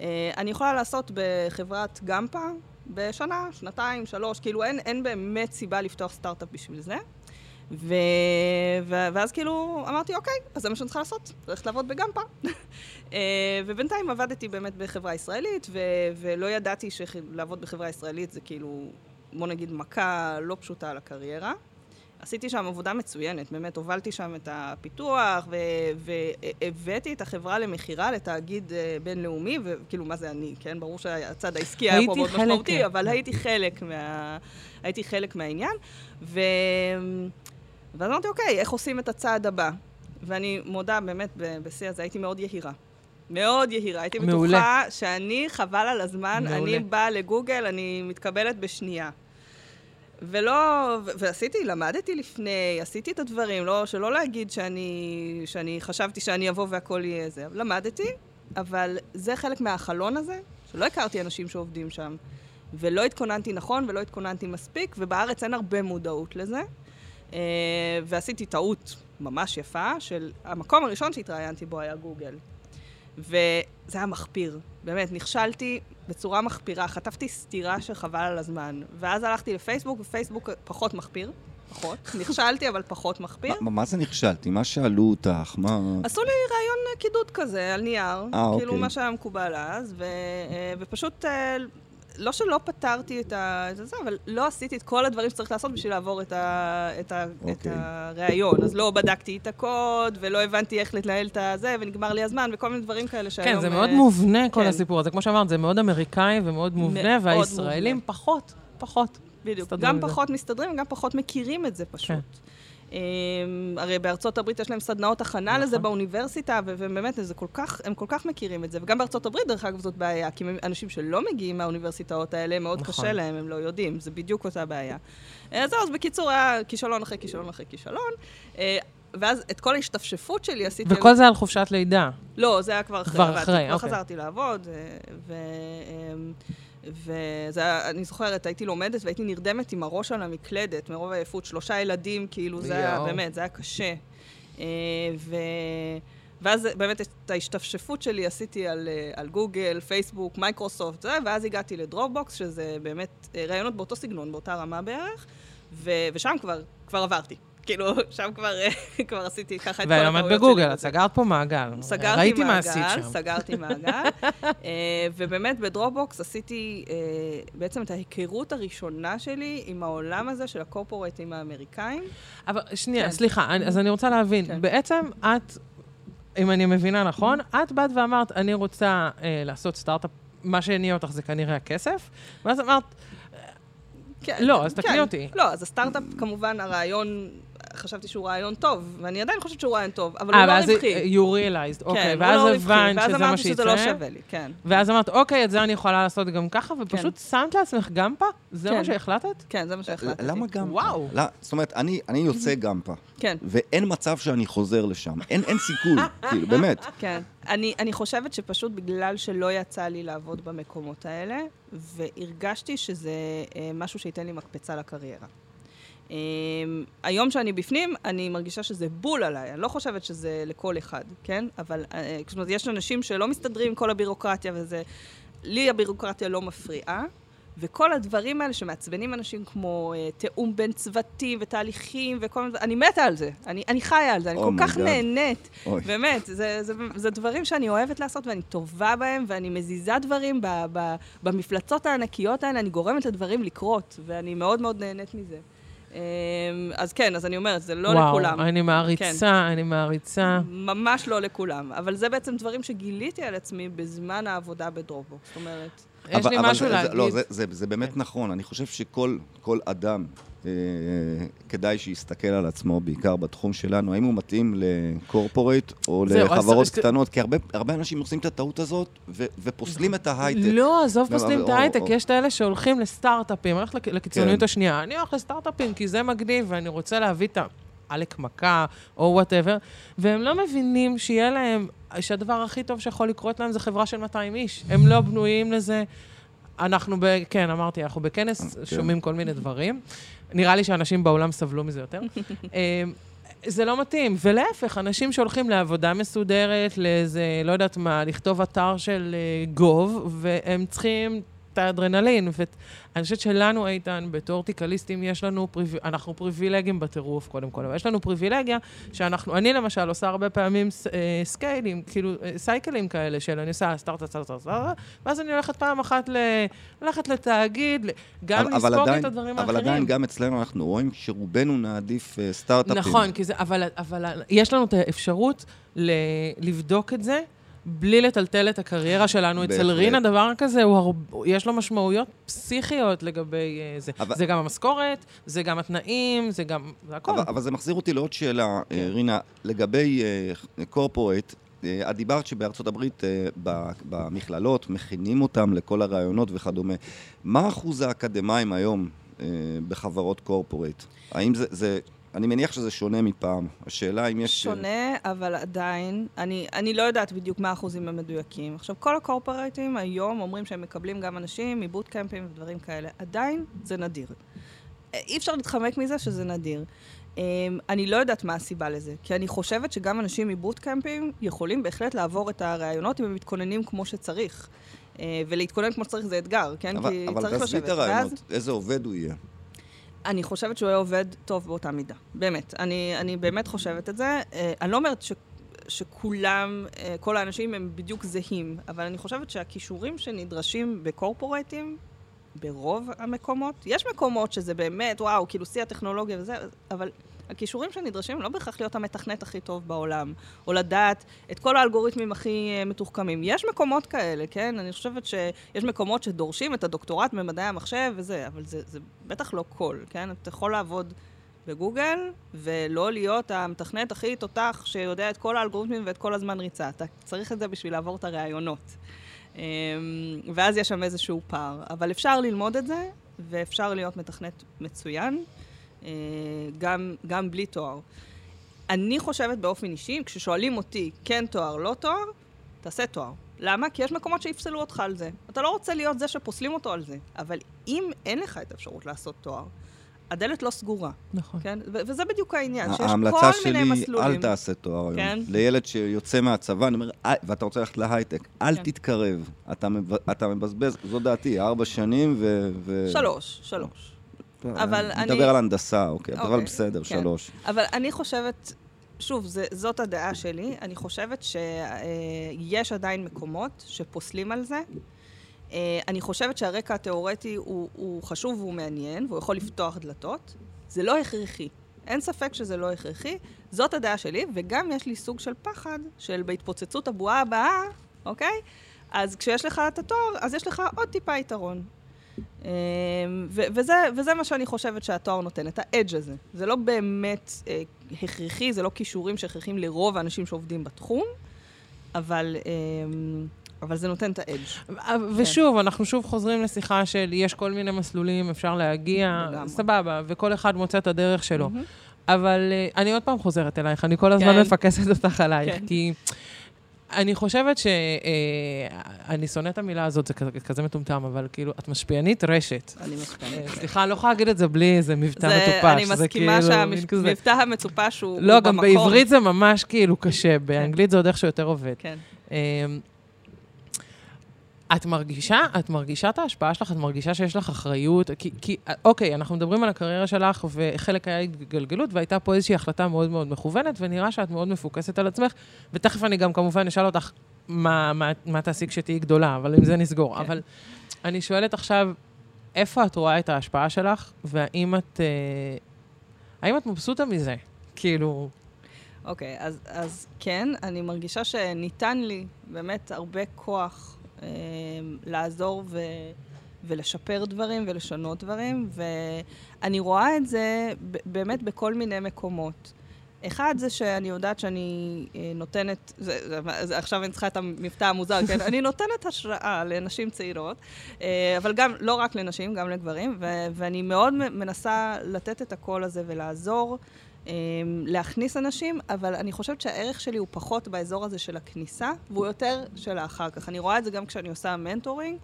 אה, אני יכולה לעשות בחברת גמפה בשנה, שנתיים, שלוש, כאילו אין, אין באמת סיבה לפתוח סטארט-אפ בשביל זה. ו... ו... ואז כאילו אמרתי, אוקיי, אז זה מה שאני צריכה לעשות, ללכת לעבוד בגמפה. (laughs) אה, ובינתיים עבדתי באמת בחברה ישראלית, ו... ולא ידעתי שלעבוד בחברה ישראלית זה כאילו, בוא נגיד, מכה לא פשוטה על הקריירה. עשיתי שם עבודה מצוינת, באמת, הובלתי שם את הפיתוח, והבאתי את החברה למכירה לתאגיד אה, בינלאומי, וכאילו, מה זה אני, כן? ברור שהצד העסקי היה פה מאוד משמעותי. אבל הייתי חלק, מה... הייתי חלק מהעניין. ו... ואז אמרתי, אוקיי, איך עושים את הצעד הבא? ואני מודה, באמת, בשיא הזה הייתי מאוד יהירה. מאוד יהירה. הייתי מעולה. בטוחה שאני, חבל על הזמן, מעולה. אני באה לגוגל, אני מתקבלת בשנייה. ולא, ו- ועשיתי, למדתי לפני, עשיתי את הדברים, לא, שלא להגיד שאני, שאני חשבתי שאני אבוא והכל יהיה זה. למדתי, אבל זה חלק מהחלון הזה, שלא הכרתי אנשים שעובדים שם. ולא התכוננתי נכון ולא התכוננתי מספיק, ובארץ אין הרבה מודעות לזה. אה, ועשיתי טעות יפה, של המקום הראשון שהתראיינתי בו היה גוגל. וזה היה מחפיר. באמת, נכשלתי בצורה מחפירה, חטפתי סטירה שחבל על הזמן. ואז הלכתי לפייסבוק, ופייסבוק פחות מחפיר. פחות. (laughs) נכשלתי, אבל פחות מחפיר. מה, מה זה נכשלתי? מה שאלו אותך? מה... עשו לי ראיון קידוד כזה, על נייר. אה, כאילו, אוקיי. מה שהיה מקובל אז, ו, אה, ופשוט... אה, לא שלא פתרתי את ה- את זה, אבל לא עשיתי את כל הדברים שצריך לעשות בשביל לעבור את, ה, את, ה, את אוקיי. הראיון. אז לא בדקתי את הקוד, ולא הבנתי איך להתנהל את הזה, ונגמר לי הזמן, וכל מיני דברים כאלה שהיום... כן, זה מאוד אה, מובנה, כל כן. הסיפור הזה. כמו שאמרת, זה מאוד אמריקאי ומאוד מובנה, מאוד והישראלים מובנה. פחות, פחות. בדיוק. גם. פחות מסתדרים וגם פחות מכירים את זה פשוט. כן. Um, הרי בארצות הברית יש להם סדנאות הכנה נכון. לזה באוניברסיטה, ובאמת, זה כל כך, הם כל כך מכירים את זה. וגם בארצות הברית, דרך אגב, זאת בעיה, כי אנשים שלא מגיעים מהאוניברסיטאות האלה, מאוד נכון. קשה להם, הם לא יודעים, זה בדיוק אותה בעיה. אז זהו, אז בקיצור, היה כישלון אחרי כישלון אחרי כישלון. אה, ואז את כל ההשתפשפות שלי עשיתי... וכל זה על חופשת לידה. לא, זה היה כבר אחרי. כבר אחרי, אוקיי. חזרתי לעבוד, אה, ו... אמ, וזה היה, אני זוכרת, הייתי לומדת והייתי נרדמת עם הראש על המקלדת, מרוב עייפות, שלושה ילדים, כאילו, זה היה. באמת, זה היה קשה. אה, ו... ואז באמת את ההשתפשפות שלי עשיתי על, אה, על גוגל, פייסבוק, מייקרוסופט, זה, ואז הגעתי לדרופבוקס, שזה באמת אה, ראיונות באותו סגנון, באותה רמה בערך, ו... ושם כבר, כבר עברתי. כאילו, שם כבר, אה, (laughs) כבר עשיתי ככה את כל הטעויות שלי. בגוגל, את. סגרת פה מעגל. סגרתי ראיתי מה מעגל. סגרתי (laughs) מעגל, אה, ובאמת בדרופבוקס עשיתי אה, בעצם את ההיכרות הראשונה שלי עם העולם הזה של הקורפורטים האמריקאים. אבל שנייה, כן. סליחה, אז אני רוצה להבין. כן. בעצם את, אם אני מבינה נכון, את באת ואמרת, אני רוצה אה, לעשות סטארט-אפ, מה שהניע אותך זה כנראה הכסף, ואז אמרת, כן, לא, אז תקני כן. אותי. לא, אז הסטארט-אפ, כמובן, הרעיון, חשבתי שהוא רעיון טוב, ואני עדיין חושבת שהוא רעיון טוב, אבל אה, הוא לא ואז רווחי. you realized, אוקיי, כן, ואז הוא לא הבנת ואז שזה מה אמרתי שזה לא שיצא, שווה לי, כן. ואז אמרת, אוקיי, את זה אני יכולה לעשות גם ככה, ופשוט שמת לעצמך גמפה? זה כן. מה שהחלטת? כן, זה מה שהחלטתי. למה גם? וואו. לא, זאת אומרת, אני, אני יוצא גמפה, כן. ואין מצב שאני חוזר לשם. אין, אין סיכוי, (laughs) כאילו, באמת. כן. אני, אני חושבת שפשוט בגלל שלא יצא לי לעבוד במקומות האלה, והרגשתי שזה אה, משהו שייתן לי מקפצה לקריירה. אה, היום שאני בפנים, אני מרגישה שזה בול עליי, אני לא חושבת שזה לכל אחד, כן? אבל, אה, זאת אומרת, יש אנשים שלא מסתדרים עם כל הבירוקרטיה וזה... לי הבירוקרטיה לא מפריעה, וכל הדברים האלה שמעצבנים אנשים כמו אה, תיאום בין צוותים ותהליכים וכל מיני... אני מתה על זה, אני, אני חיה על זה, אני Oh כל כך God. נהנית. אוי. באמת, זה, זה, זה דברים שאני אוהבת לעשות ואני טובה בהם, ואני מזיזה דברים ב, ב, במפלצות הענקיות האלה, אני גורמת לדברים לקרות, ואני מאוד מאוד נהנית מזה. אמ, אז כן, אז אני אומרת, זה לא וואו, לכולם. אני מעריצה, אני מעריצה. ממש לא לכולם. אבל זה בעצם דברים שגיליתי על עצמי בזמן העבודה בדרופבוקס. זאת אומרת, יש אבל- לי אבל משהו זה- זה- להגיד. לא, זה, זה, זה באמת נכון. אני חושב שכל כל אדם, כדאי שיסתכל על עצמו, בעיקר בתחום שלנו, האם הוא מתאים לקורפורייט או לחברות קטנות, כי הרבה, אנשים עושים את הטעות הזאת ופוסלים את ההייטק. לא, עזוב לא, פוסלים את או- ההייטק, יש את האלה שהולכים לסטארט-אפים, הולך לק- לקיצוניות כן. השנייה. אני הולך לסטארט-אפים כי זה מגניב ואני רוצה להביא את העלק מכה או whatever, והם לא מבינים שיהיה להם, שהדבר הכי טוב שיכול לקרות להם זה חברה של 200 איש. הם לא בנויים לזה. אנחנו, ב, כן, אמרתי, אנחנו בכנס כן. שומעים כל מיני דברים. נראה לי שאנשים בעולם סבלו מזה יותר. (laughs) אמ, זה לא מתאים, ולהפך, אנשים שהולכים לעבודה מסודרת, לאיזה, לא יודעת מה, לכתוב אתר של אה, gov, והם צריכים את האדרנלין. ואני חושבת שלנו, איתן, בתור תיקליסטים, יש לנו, פריב... אנחנו פריבילגים בטירוף, קודם כל, אבל יש לנו פריבילגיה שאנחנו, אני למשל עושה הרבה פעמים אה, scale ים, כאילו, אה, cycle ים כאלה, של אני עושה סטארט-אפ, סטארט-אפ, סטארט-אפ, ואז אני הולכת פעם אחת ל... הולכת לתאגיד, גם אבל- אבל לספוג עדיין- את הדברים אבל האחרים. עדיין, גם אצלנו אנחנו רואים שרובנו נעדיף אה, סטארט-אפים. נכון, זה, אבל, אבל יש לנו את האפשרות ל, לבדוק את זה בלי לטלטל את הקריירה שלנו. אצל. רינה דבר כזה, הרב, יש לו משמעויות פסיכיות לגבי אה, זה. אבל- זה גם המשכורת, זה גם התנאים, זה גם, זה הכל. אבל, אבל זה מחזיר אותי לעוד שאלה, כן. אה, רינה, לגבי קורפורט. את דיברת שבארצות הברית, אה, במכללות, מכינים אותם לכל הרעיונות וכדומה. מה אחוז האקדמאים היום אה, בחברות קורפורט? האם זה, זה... אני מניח שזה שונה מפעם. השאלה אם יש... שונה, אבל עדיין, אני, אני לא יודעת בדיוק מה האחוזים המדויקים. עכשיו, כל הקורפורטים היום אומרים שהם מקבלים גם אנשים מבוטקמפים ודברים כאלה. עדיין, זה נדיר. אי אפשר להתחמק מזה שזה נדיר. Um, אני לא יודעת מה הסיבה לזה, כי אני חושבת שגם אנשים מבוטקמפים יכולים בהחלט לעבור את הראיונות אם הם מתכוננים כמו שצריך. Uh, ולהתכונן כמו שצריך זה אתגר, כן? אבל, כי אבל צריך תעזבי לשבת. את ואז- הרעיונות, איזה עובד הוא יהיה. אני חושבת שהוא היה עובד טוב באותה מידה, באמת. אני, אני באמת חושבת את זה. אה, אני לא אומרת ש, שכולם, אה, כל האנשים הם בדיוק זהים, אבל אני חושבת שהכישורים שנדרשים בקורפורטים, ברוב המקומות, יש מקומות שזה באמת, וואו, כאילו שיא הטכנולוגיה וזה, אבל הכישורים שנדרשים לא בהכרח להיות המתכנת הכי טוב בעולם, או לדעת את כל האלגוריתמים הכי אה, מתוחכמים. יש מקומות כאלה, כן? אני חושבת שיש מקומות שדורשים את הדוקטורט במדעי המחשב וזה, אבל זה, זה בטח לא כל, כן? אתה יכול לעבוד בגוגל, ולא להיות המתכנת הכי תותח שיודע את כל האלגוריתמים ואת כל הזמן ריצה. אתה צריך את זה בשביל לעבור את הראיונות. אמ, ואז יש שם איזשהו פער. אבל אפשר ללמוד את זה, ואפשר להיות מתכנת מצוין. אה, גם, גם בלי תואר. אני חושבת באופן אישי, כששואלים אותי כן תואר, לא תואר, תעשה תואר. למה? כי יש מקומות שיפסלו אותך על זה. אתה לא רוצה להיות זה שפוסלים אותו על זה. אבל אם אין לך את האפשרות לעשות תואר, הדלת לא סגורה. נכון. כן? ו- וזה בדיוק העניין, שיש כל ההמלצה מיני שלי, מסלולים. אל תעשה תואר היום. כן. לילד שיוצא מהצבא, אני אומר, "אל- ואתה רוצה ללכת להייטק, אל כן. תתקרב. אתה מב- אתה מבזבז, זו דעתי, ארבע שנים ו... ו- שלוש, שלוש. אבל אני מדבר על הנדסה, אוקיי, אבל אוקיי, בסדר, כן. שלוש. אבל אני חושבת, שוב, זה, זאת הדעה שלי, אני חושבת שיש עדיין מקומות שפוסלים על זה. אה, אני חושבת שהרקע התיאורטי הוא, הוא חשוב והוא מעניין, והוא יכול לפתוח דלתות. זה לא הכרחי. אין ספק שזה לא הכרחי. זאת הדעה שלי, וגם יש לי סוג של פחד של בהתפוצצות הבועה הבאה, אוקיי? אז כשיש לך את התואר, אז יש לך עוד טיפה יתרון. אמ, ו- וזה, וזה מה שאני חושבת שהתואר נותן, את האדג' הזה. זה לא באמת אה, הכרחי, זה לא כישורים שהכרחיים לרוב האנשים שעובדים בתחום, אבל, אמ, אבל זה נותן את האדג'. ושוב, אנחנו שוב חוזרים לשיחה של יש כל מיני מסלולים, אפשר להגיע, לגמרי. סבבה, וכל אחד מוצא את הדרך שלו. מהמם. אבל אה, אני עוד פעם חוזרת אלייך, אני כל הזמן כן. מפקסת אותך עלייך, כן. כי אני חושבת ש... אה, אני שונאת את המילה הזאת, זה כזה- מטומטם, אבל כאילו, את משפיענית רשת. אני מסכימה. אה, סליחה, אני לא יכולה להגיד את זה בלי איזה מבטא מטופש. אני מסכימה כאילו. שהמבטא המצופש הוא לא, הוא גם. בעברית זה ממש כאילו קשה, באנגלית זה עוד איכשהו יותר עובד. כן. את מרגישה, את מרגישה את ההשפעה שלך, את מרגישה שיש לך אחריות, כי, כי, אוקיי, אנחנו מדברים על הקריירה שלך, וחלק היה התגלגלות, והייתה פה איזושהי החלטה מאוד מאוד מכוונת, ונראה שאת מאוד מפוקסת על עצמך, ותכף אני גם כמובן אשאל אותך מה, מה, מה תעשי כשתהיי גדולה, אבל עם זה נסגור. כן. אבל אני שואלת עכשיו, איפה את רואה את ההשפעה שלך, והאם את, אה, את מבסוטה מזה? כאילו, אוקיי, אז, אז כן, אני מרגישה שניתן לי באמת הרבה כוח לעזור ו, ולשפר דברים ולשנות דברים, ואני רואה את זה באמת בכל מיני מקומות. אחד זה שאני יודעת שאני אה, נותנת, זה, זה, זה, עכשיו אני צריכה את המבטא המוזר, כן? (laughs) אני נותנת השראה לנשים צעירות, אה, אבל גם, לא רק לנשים, גם לגברים, ו, ואני מאוד מנסה לתת את הקול הזה ולעזור. אמ, להכניס אנשים, אבל אני חושבת שהערך שלי הוא פחות באזור הזה של הכניסה, והוא יותר של האחר כך. אני רואה את זה גם כשאני עושה מנטורינג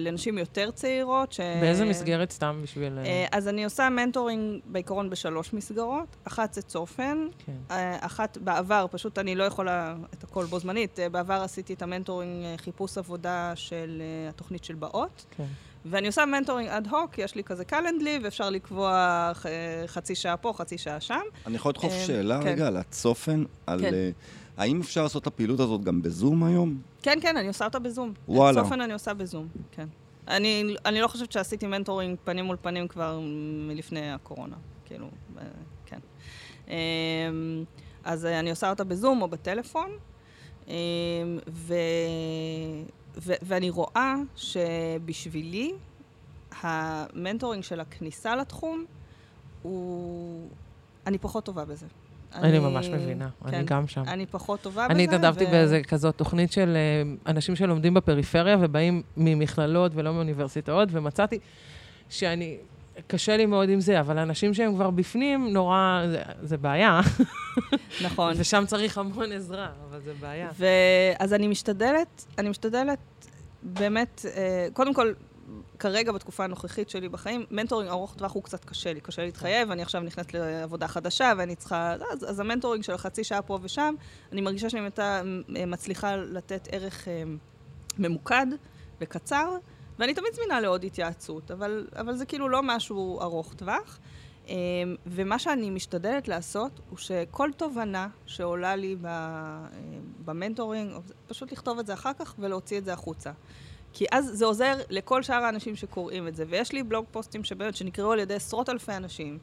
לנשים יותר צעירות. ש... באיזה מסגרת סתם בשביל... אה, אה, אז אני עושה מנטורינג בעיקרון בשלוש מסגרות. אחת זה צופן, כן. אה, אחת בעבר, פשוט אני לא יכולה את הכל בו זמנית. בעבר עשיתי את המנטורינג חיפוש עבודה של התוכנית של באות. כן. ואני עושה מנטורינג אד הוק, יש לי כזה Calendly, ואפשר לקבוע חצי שעה פה, חצי שעה שם. אני יכול לדחוף אה, שאלה כן. רגע על הצופן, על... כן. אה, האם אפשר לעשות את הפעילות הזאת גם בזום היום? כן, כן, אני עושה אותה בזום. וואלה. את צופן אני עושה בזום, כן. אני, אני לא חושבת שעשיתי מנטורינג פנים מול פנים כבר מלפני הקורונה, כאילו, אה, כן. אמ, אז אני עושה אותה בזום או בטלפון, אמ, ו, ו, ואני רואה שבשבילי המנטורינג של הכניסה לתחום הוא... אני פחות טובה בזה. אני ממש מבינה, אני כן, גם שם. אני פחות טובה בזה. אני התנדבתי באיזה כזאת תוכנית של אה, אנשים שלומדים בפריפריה ובאים ממכללות ולא מאוניברסיטאות, ומצאתי שאני, קשה לי מאוד עם זה, אבל אנשים שהם כבר בפנים, נורא, זה, זה בעיה. נכון. (laughs) ושם צריך המון עזרה, אבל זה בעיה. ואז אני משתדלת, אני משתדלת באמת, אה, קודם כל, כרגע בתקופה הנוכחית שלי בחיים, מנטורינג ארוך טווח הוא קצת קשה לי, קשה להתחייב, אני עכשיו נכנסת לעבודה חדשה ואני צריכה, אז, אז המנטורינג של חצי שעה פה ושם, אני מרגישה שאני מתה, מצליחה לתת ערך אה, ממוקד וקצר, ואני תמיד זמינה לעוד התייעצות, אבל, אבל זה כאילו לא משהו ארוך טווח. אמ, ומה שאני משתדלת לעשות, הוא שכל תובנה שעולה לי אה, במנטורינג, פשוט לכתוב את זה אחר כך ולהוציא את זה החוצה. כי אז זה עוזר לכל שאר האנשים שקוראים את זה. ויש לי בלוג פוסטים שבאמת, שנקראו על ידי עשרות אלפי אנשים,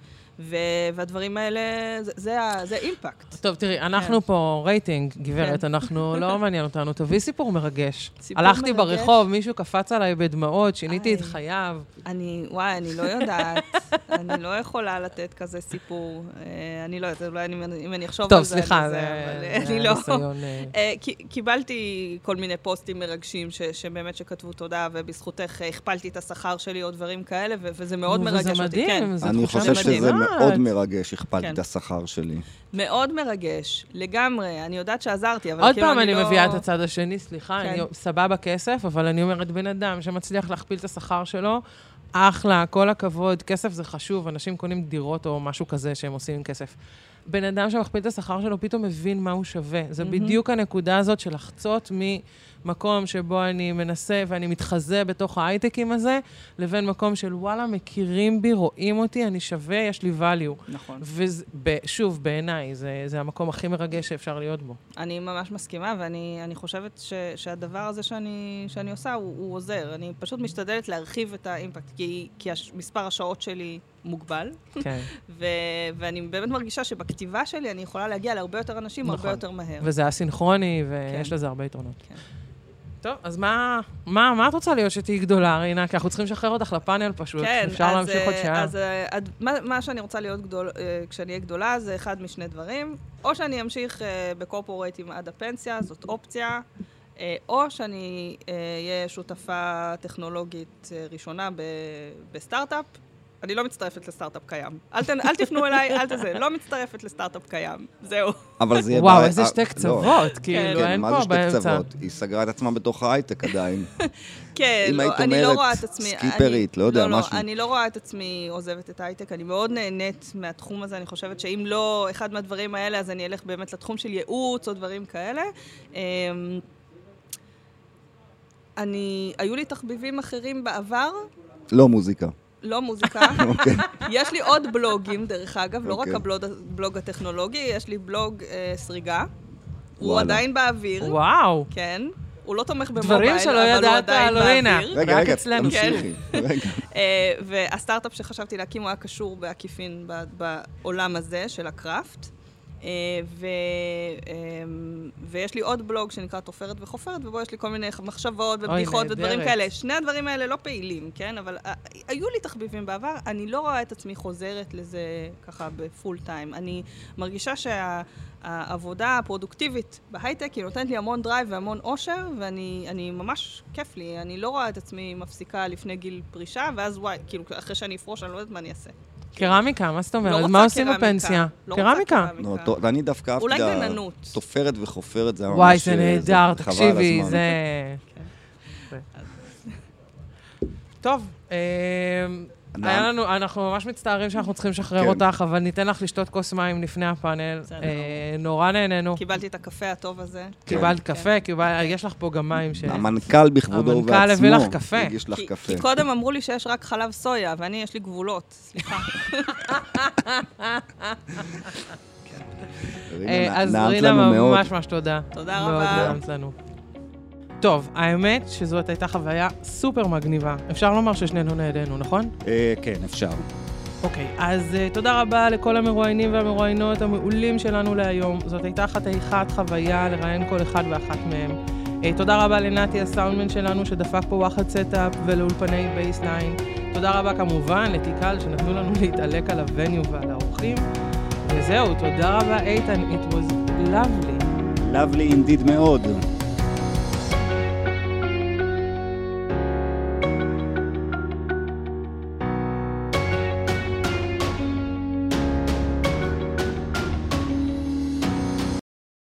והדברים האלה, זה, זה, זה אימפקט. טוב, תראי, אנחנו כן. פה רייטינג, גברת, כן. אנחנו, לא (laughs) מעניין אותנו. תביאי סיפור מרגש. סיפור הלכתי מרגש. ברחוב, מישהו קפץ עליי בדמעות, שיניתי איי, את חייו. אני, וואי, אני לא יודעת. (laughs) אני לא יכולה לתת כזה סיפור. אה, אני לא יודעת, אולי אני, אם אני אחשוב טוב, על זה, סליחה, זה, זה, זה לא. ניסיון... אה. (laughs) אה, קיבלתי כל מיני פוסטים מרגשים ש, שבאמת שכתבו תודה, ובזכותך הכפלתי את השכר שלי או דברים כאלה, וזה מאוד מרגש אותי. וזה מדהים, כן. זו תחושה מדהים. אני חושב שזה מאוד מרגש, הכפלתי כן. את השכר שלי. מאוד מרגש, לגמרי. אני יודעת שעזרתי, אבל כאילו אני לא... עוד פעם אני מביאה את הצד השני, סליחה, כן. אני סבבה כסף, אבל אני אומרת, בן אדם שמצליח להכפיל את השכר שלו, אחלה, כל הכבוד, כסף זה חשוב, אנשים קונים דירות או משהו כזה שהם עושים עם כסף. בן אדם שמכפיל את השכר שלו פתאום מבין מה הוא שווה. זה mm-hmm. בדיוק הנקודה הזאת של לחצות ממקום שבו אני מנסה ואני מתחזה בתוך ההייטקים הזה, לבין מקום של וואלה, מכירים בי, רואים אותי, אני שווה, יש לי value. נכון. ושוב, בעיניי, זה, זה המקום הכי מרגש שאפשר להיות בו. אני ממש מסכימה, ואני חושבת ש, שהדבר הזה שאני, שאני עושה, הוא, הוא עוזר. אני פשוט משתדלת להרחיב את האימפקט, כי, כי מספר השעות שלי מוגבל. כן. (laughs) ו- ואני באמת מרגישה שבכתיבה שלי אני יכולה להגיע להרבה יותר אנשים נכון. הרבה יותר מהר. וזה אסינכרוני, ויש כן. לזה הרבה יתרונות. כן. טוב, אז מה, מה, מה את רוצה להיות שתהיי גדולה, רינה? כי אנחנו צריכים לשחרר אותך לפאנל פשוט. כן, אפשר אז, להמשיך עוד שעה. אז אז מה, מה שאני רוצה להיות גדול, אה, כשאני אהיה גדולה זה אחד משני דברים. או שאני אמשיך אה, בקורפורטים עד הפנסיה, זאת אופציה. אה, או שאני אהיה שותפה טכנולוגית ראשונה בסטארט-אפ, אני לא מצטרפת לסטארט-אפ קיים. אל, ת, אל תפנו אליי, אל תזה, לא מצטרפת לסטארט-אפ קיים. זהו. אבל זה יהיה... וואו, איזה שתי קצוות, לא. כאילו, כן, אין פה באמצע. מה זה שתי קצוות? היא סגרה את עצמה בתוך ההייטק עדיין. (laughs) כן, לא, אני לא רואה את עצמי... סקיפרית, לא יודע, לא, משהו. לא, אני לא רואה את עצמי עוזבת את ההייטק, אני מאוד נהנית מהתחום הזה, אני חושבת שאם לא אחד מהדברים האלה, אז אני אלך באמת לתחום של ייעוץ או דברים כאלה. אמ, אני, היו לי תחביבים אחרים בעבר. לא מוזיקה. לא מוזיקה. (laughs) אוקיי. יש לי עוד בלוגים, דרך אגב, לא רק אוקיי. הבלוג הטכנולוגי, יש לי בלוג אה, סריגה. הוא עדיין באוויר. וואו. כן. הוא לא תומך במובייל, אבל הוא עדיין באוויר. רגע, רגע, תמשיכי. (laughs) אה, והסטארט-אפ שחשבתי להקים הוא היה קשור בעקיפין בעולם הזה של הקראפט. אה, ו, אמ, ויש לי עוד בלוג שנקרא תופרת וחופרת, ובו יש לי כל מיני מחשבות ובדיחות ודברים כאלה. שני הדברים האלה לא פעילים, כן? אבל אה, היו לי תחביבים בעבר, אני לא רואה את עצמי חוזרת לזה ככה ב full time. אני מרגישה שהעבודה הפרודוקטיבית בהייטק היא נותנת לי המון drive והמון אושר, ואני ממש כיף לי. אני לא רואה את עצמי מפסיקה לפני גיל פרישה, ואז וואי, כאילו, אחרי שאני אפרוש, אני לא יודעת מה אני אעשה. קרמיקה, מה זאת אומרת? לא מה עושים בפנסיה? לא קרמיקה. לא, ואני דווקא אהבתי... אולי גננות. תופרת וחופרת זה ממש... וואי, זה נהדר, תקשיבי, זה... טוב, אה, היה לנו, אנחנו ממש מצטערים שאנחנו צריכים לשחרר כן. אותך, אבל ניתן לך לשתות כוס מים לפני הפאנל. אה, נורא נהנינו. קיבלתי את הקפה הטוב הזה. קיבלת כן. קפה, יש לך פה גם מים ש... המנכ"ל בכבודו ובעצמו. המנכ"ל הביא לך קפה. הגיש לך קפה. כי קודם אמרו לי שיש רק חלב סויה, ואני, יש לי גבולות. סליחה. (laughs) אה, אז רינה, ממש ממש תודה. תודה רבה. טוב, האמת שזאת הייתה חוויה סופר מגניבה. אפשר לומר ששנינו נהנינו, נכון? אה, כן, אפשר. אוקיי, אז uh, תודה רבה לכל המרואיינים והמרואיינות המעולים שלנו להיום. זאת הייתה חתיכת חוויה לראיין כל אחד ואחת מהם. Uh, תודה רבה לנתי הסאונדמן שלנו שדפק פה וואחד setup ולאולפני בייסליין. תודה רבה כמובן לתיקל שנתנו לנו להתעלק על ה venue ועל האורחים. וזהו, תודה רבה איתן, it was lovely. lovely indeed מאוד.